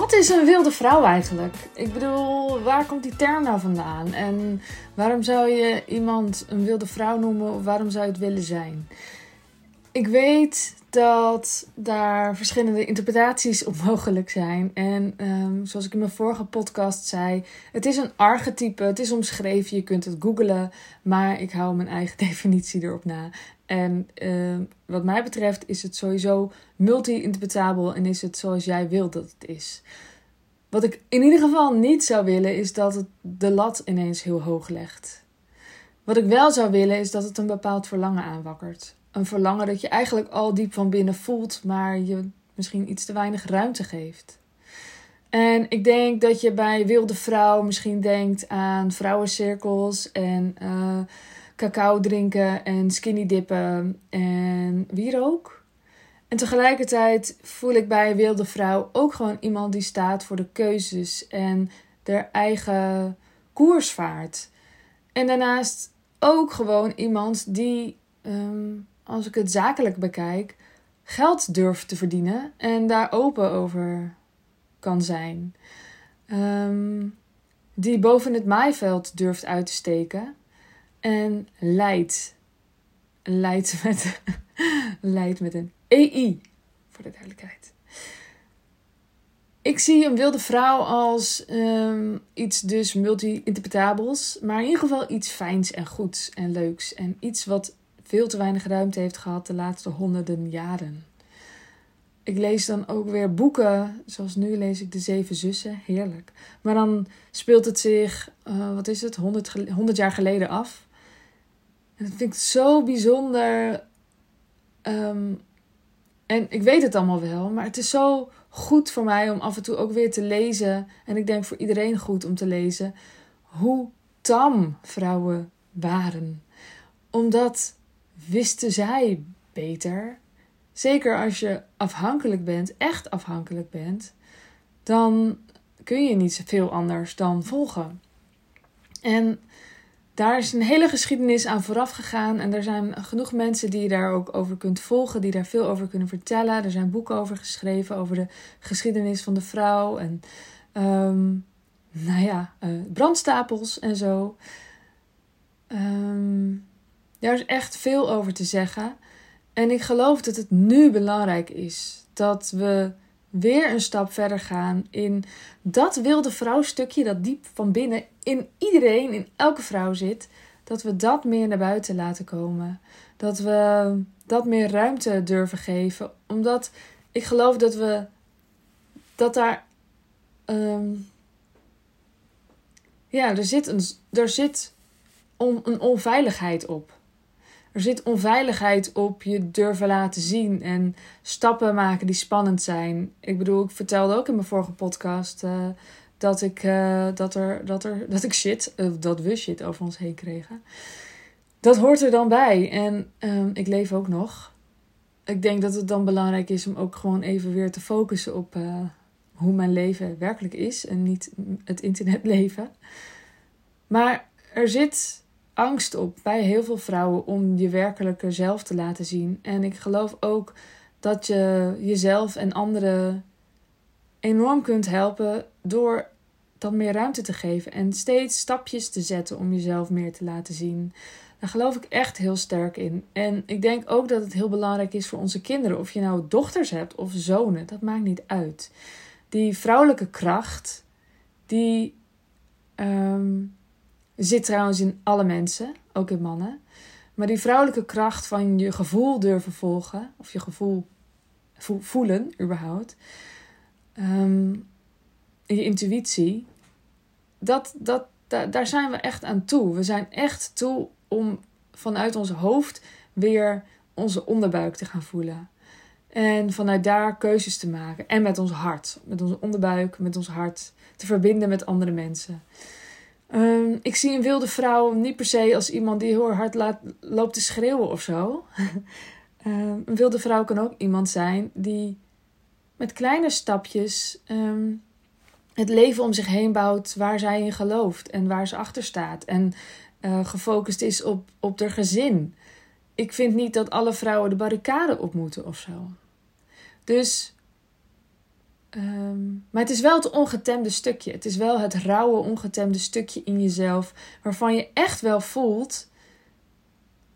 Wat is een wilde vrouw eigenlijk? Ik bedoel, waar komt die term nou vandaan? En waarom zou je iemand een wilde vrouw noemen of waarom zou je het willen zijn? Ik weet dat daar verschillende interpretaties op mogelijk zijn. En um, zoals ik in mijn vorige podcast zei, het is een archetype, het is omschreven, je kunt het googlen, maar ik hou mijn eigen definitie erop na. En uh, wat mij betreft is het sowieso multi-interpretabel en is het zoals jij wilt dat het is. Wat ik in ieder geval niet zou willen is dat het de lat ineens heel hoog legt. Wat ik wel zou willen is dat het een bepaald verlangen aanwakkert. Een verlangen dat je eigenlijk al diep van binnen voelt, maar je misschien iets te weinig ruimte geeft. En ik denk dat je bij Wilde Vrouw misschien denkt aan vrouwencirkels en uh, cacao drinken en skinny dippen en wierook. En tegelijkertijd voel ik bij Wilde Vrouw ook gewoon iemand die staat voor de keuzes en haar eigen koers vaart. En daarnaast ook gewoon iemand die, ehm, als ik het zakelijk bekijk, geld durft te verdienen en daar open over kan zijn. Um, die boven het maaiveld durft uit te steken en leidt. Leidt met, leidt met een EI, voor de duidelijkheid. Ik zie een wilde vrouw als um, iets dus multi-interpretabels, maar in ieder geval iets fijns en goeds en leuks. En iets wat veel te weinig ruimte heeft gehad de laatste honderden jaren. Ik lees dan ook weer boeken, zoals nu lees ik De Zeven Zussen, heerlijk. Maar dan speelt het zich, uh, wat is het, 100, 100 jaar geleden af. En dat vind ik zo bijzonder. Um, en ik weet het allemaal wel, maar het is zo goed voor mij om af en toe ook weer te lezen. En ik denk voor iedereen goed om te lezen. Hoe tam vrouwen waren. Omdat wisten zij beter. Zeker als je afhankelijk bent, echt afhankelijk bent, dan kun je niet veel anders dan volgen. En daar is een hele geschiedenis aan vooraf gegaan. En er zijn genoeg mensen die je daar ook over kunt volgen, die daar veel over kunnen vertellen. Er zijn boeken over geschreven, over de geschiedenis van de vrouw. En um, nou ja, uh, brandstapels en zo. Um, daar is echt veel over te zeggen. En ik geloof dat het nu belangrijk is dat we weer een stap verder gaan in dat wilde vrouwstukje dat diep van binnen in iedereen, in elke vrouw zit, dat we dat meer naar buiten laten komen. Dat we dat meer ruimte durven geven, omdat ik geloof dat we dat daar um, ja, er zit een er zit een onveiligheid op. Er zit onveiligheid op je durven laten zien en stappen maken die spannend zijn. Ik bedoel, ik vertelde ook in mijn vorige podcast uh, dat, ik, uh, dat, er, dat, er, dat ik shit, uh, dat we shit over ons heen kregen. Dat hoort er dan bij. En um, ik leef ook nog. Ik denk dat het dan belangrijk is om ook gewoon even weer te focussen op hoe mijn leven werkelijk is en niet het internetleven. Maar er zit angst op bij heel veel vrouwen om je werkelijke zelf te laten zien. En ik geloof ook dat je jezelf en anderen enorm kunt helpen door dat meer ruimte te geven en steeds stapjes te zetten om jezelf meer te laten zien. Daar geloof ik echt heel sterk in. En ik denk ook dat het heel belangrijk is voor onze kinderen. Of je nou dochters hebt of zonen, dat maakt niet uit. Die vrouwelijke kracht, die um, Zit trouwens in alle mensen, ook in mannen. Maar die vrouwelijke kracht van je gevoel durven volgen, of je gevoel voelen überhaupt, um, je intuïtie, dat, dat, daar zijn we echt aan toe. We zijn echt toe om vanuit ons hoofd weer onze onderbuik te gaan voelen. En vanuit daar keuzes te maken. En met ons hart. Met onze onderbuik, met ons hart. Te verbinden met andere mensen. Um, ik zie een wilde vrouw niet per se als iemand die heel hard laat, loopt te schreeuwen of zo. um, een wilde vrouw kan ook iemand zijn die met kleine stapjes um, het leven om zich heen bouwt waar zij in gelooft en waar ze achter staat. En uh, gefocust is op, op haar gezin. Ik vind niet dat alle vrouwen de barricade op moeten of zo. Dus Ehm, maar het is wel het ongetemde stukje. Het is wel het rauwe, ongetemde stukje in jezelf. Waarvan je echt wel voelt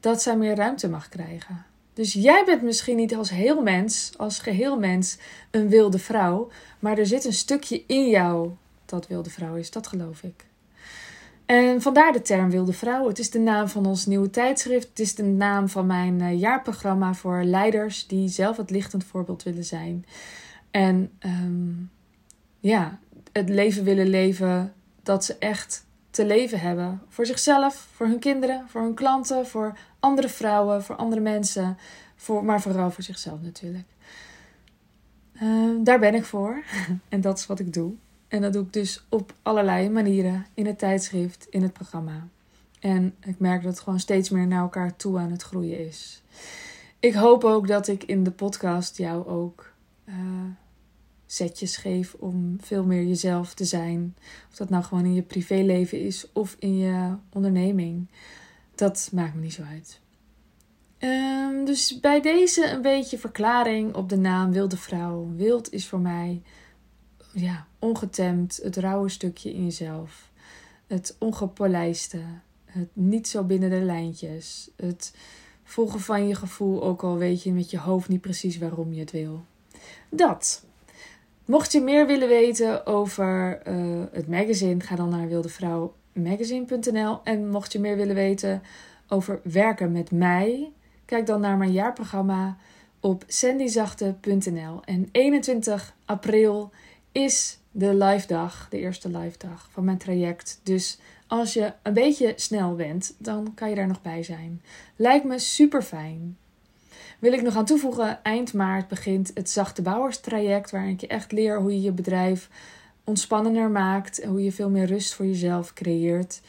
dat zij meer ruimte mag krijgen. Dus jij bent misschien niet als heel mens, als geheel mens, een wilde vrouw. Maar er zit een stukje in jou dat wilde vrouw is. Dat geloof ik. En vandaar de term Wilde Vrouw. Het is de naam van ons nieuwe tijdschrift. Het is de naam van mijn eh, jaarprogramma voor leiders die zelf het lichtend voorbeeld willen zijn. En ehm, ja, het leven willen leven dat ze echt te leven hebben. Voor zichzelf, voor hun kinderen, voor hun klanten, voor andere vrouwen, voor andere mensen. Voor, maar vooral voor zichzelf natuurlijk. Ehm, daar ben ik voor. en dat is wat ik doe. En dat doe ik dus op allerlei manieren. In het tijdschrift, in het programma. En ik merk dat het gewoon steeds meer naar elkaar toe aan het groeien is. Ik hoop ook dat ik in de podcast jou ook uh, setjes geef om veel meer jezelf te zijn. Of dat nou gewoon in je privéleven is of in je onderneming. Dat maakt me niet zo uit. Um, dus bij deze een beetje verklaring op de naam Wilde Vrouw. Wild is voor mij ja, ongetemd, het rauwe stukje in jezelf. Het ongepolijste, het niet zo binnen de lijntjes. Het volgen van je gevoel, ook al weet je met je hoofd niet precies waarom je het wil. Dat. Mocht je meer willen weten over uh, het magazine, ga dan naar wildevrouwmagazine.nl. En mocht je meer willen weten over werken met mij, kijk dan naar mijn jaarprogramma op sandyzachte.nl. En 21 april is de live dag, de eerste live dag van mijn traject. Dus als je een beetje snel bent, dan kan je daar nog bij zijn. Lijkt me super fijn. Wil ik nog aan toevoegen, eind maart begint het Zachte Bouwers traject, waarin ik je echt leer hoe je je bedrijf ontspannender maakt, hoe je veel meer rust voor jezelf creëert.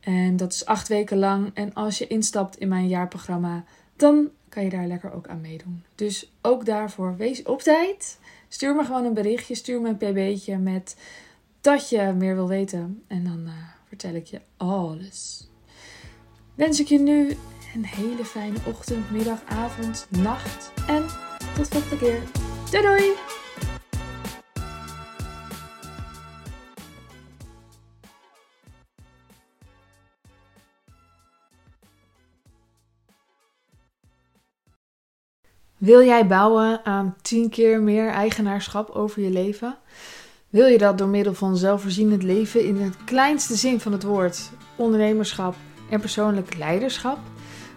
En dat is acht weken lang. En als je instapt in mijn jaarprogramma, dan kan je daar lekker ook aan meedoen. Dus ook daarvoor wees op tijd. Stuur me gewoon een berichtje, stuur me een pb'tje met dat je meer wil weten. En dan uh, vertel ik je alles. Wens ik je nu een hele fijne ochtend, middag, avond, nacht. En tot volgende keer. Doei doei! Wil jij bouwen aan 10 keer meer eigenaarschap over je leven? Wil je dat door middel van zelfvoorzienend leven in het kleinste zin van het woord, ondernemerschap en persoonlijk leiderschap?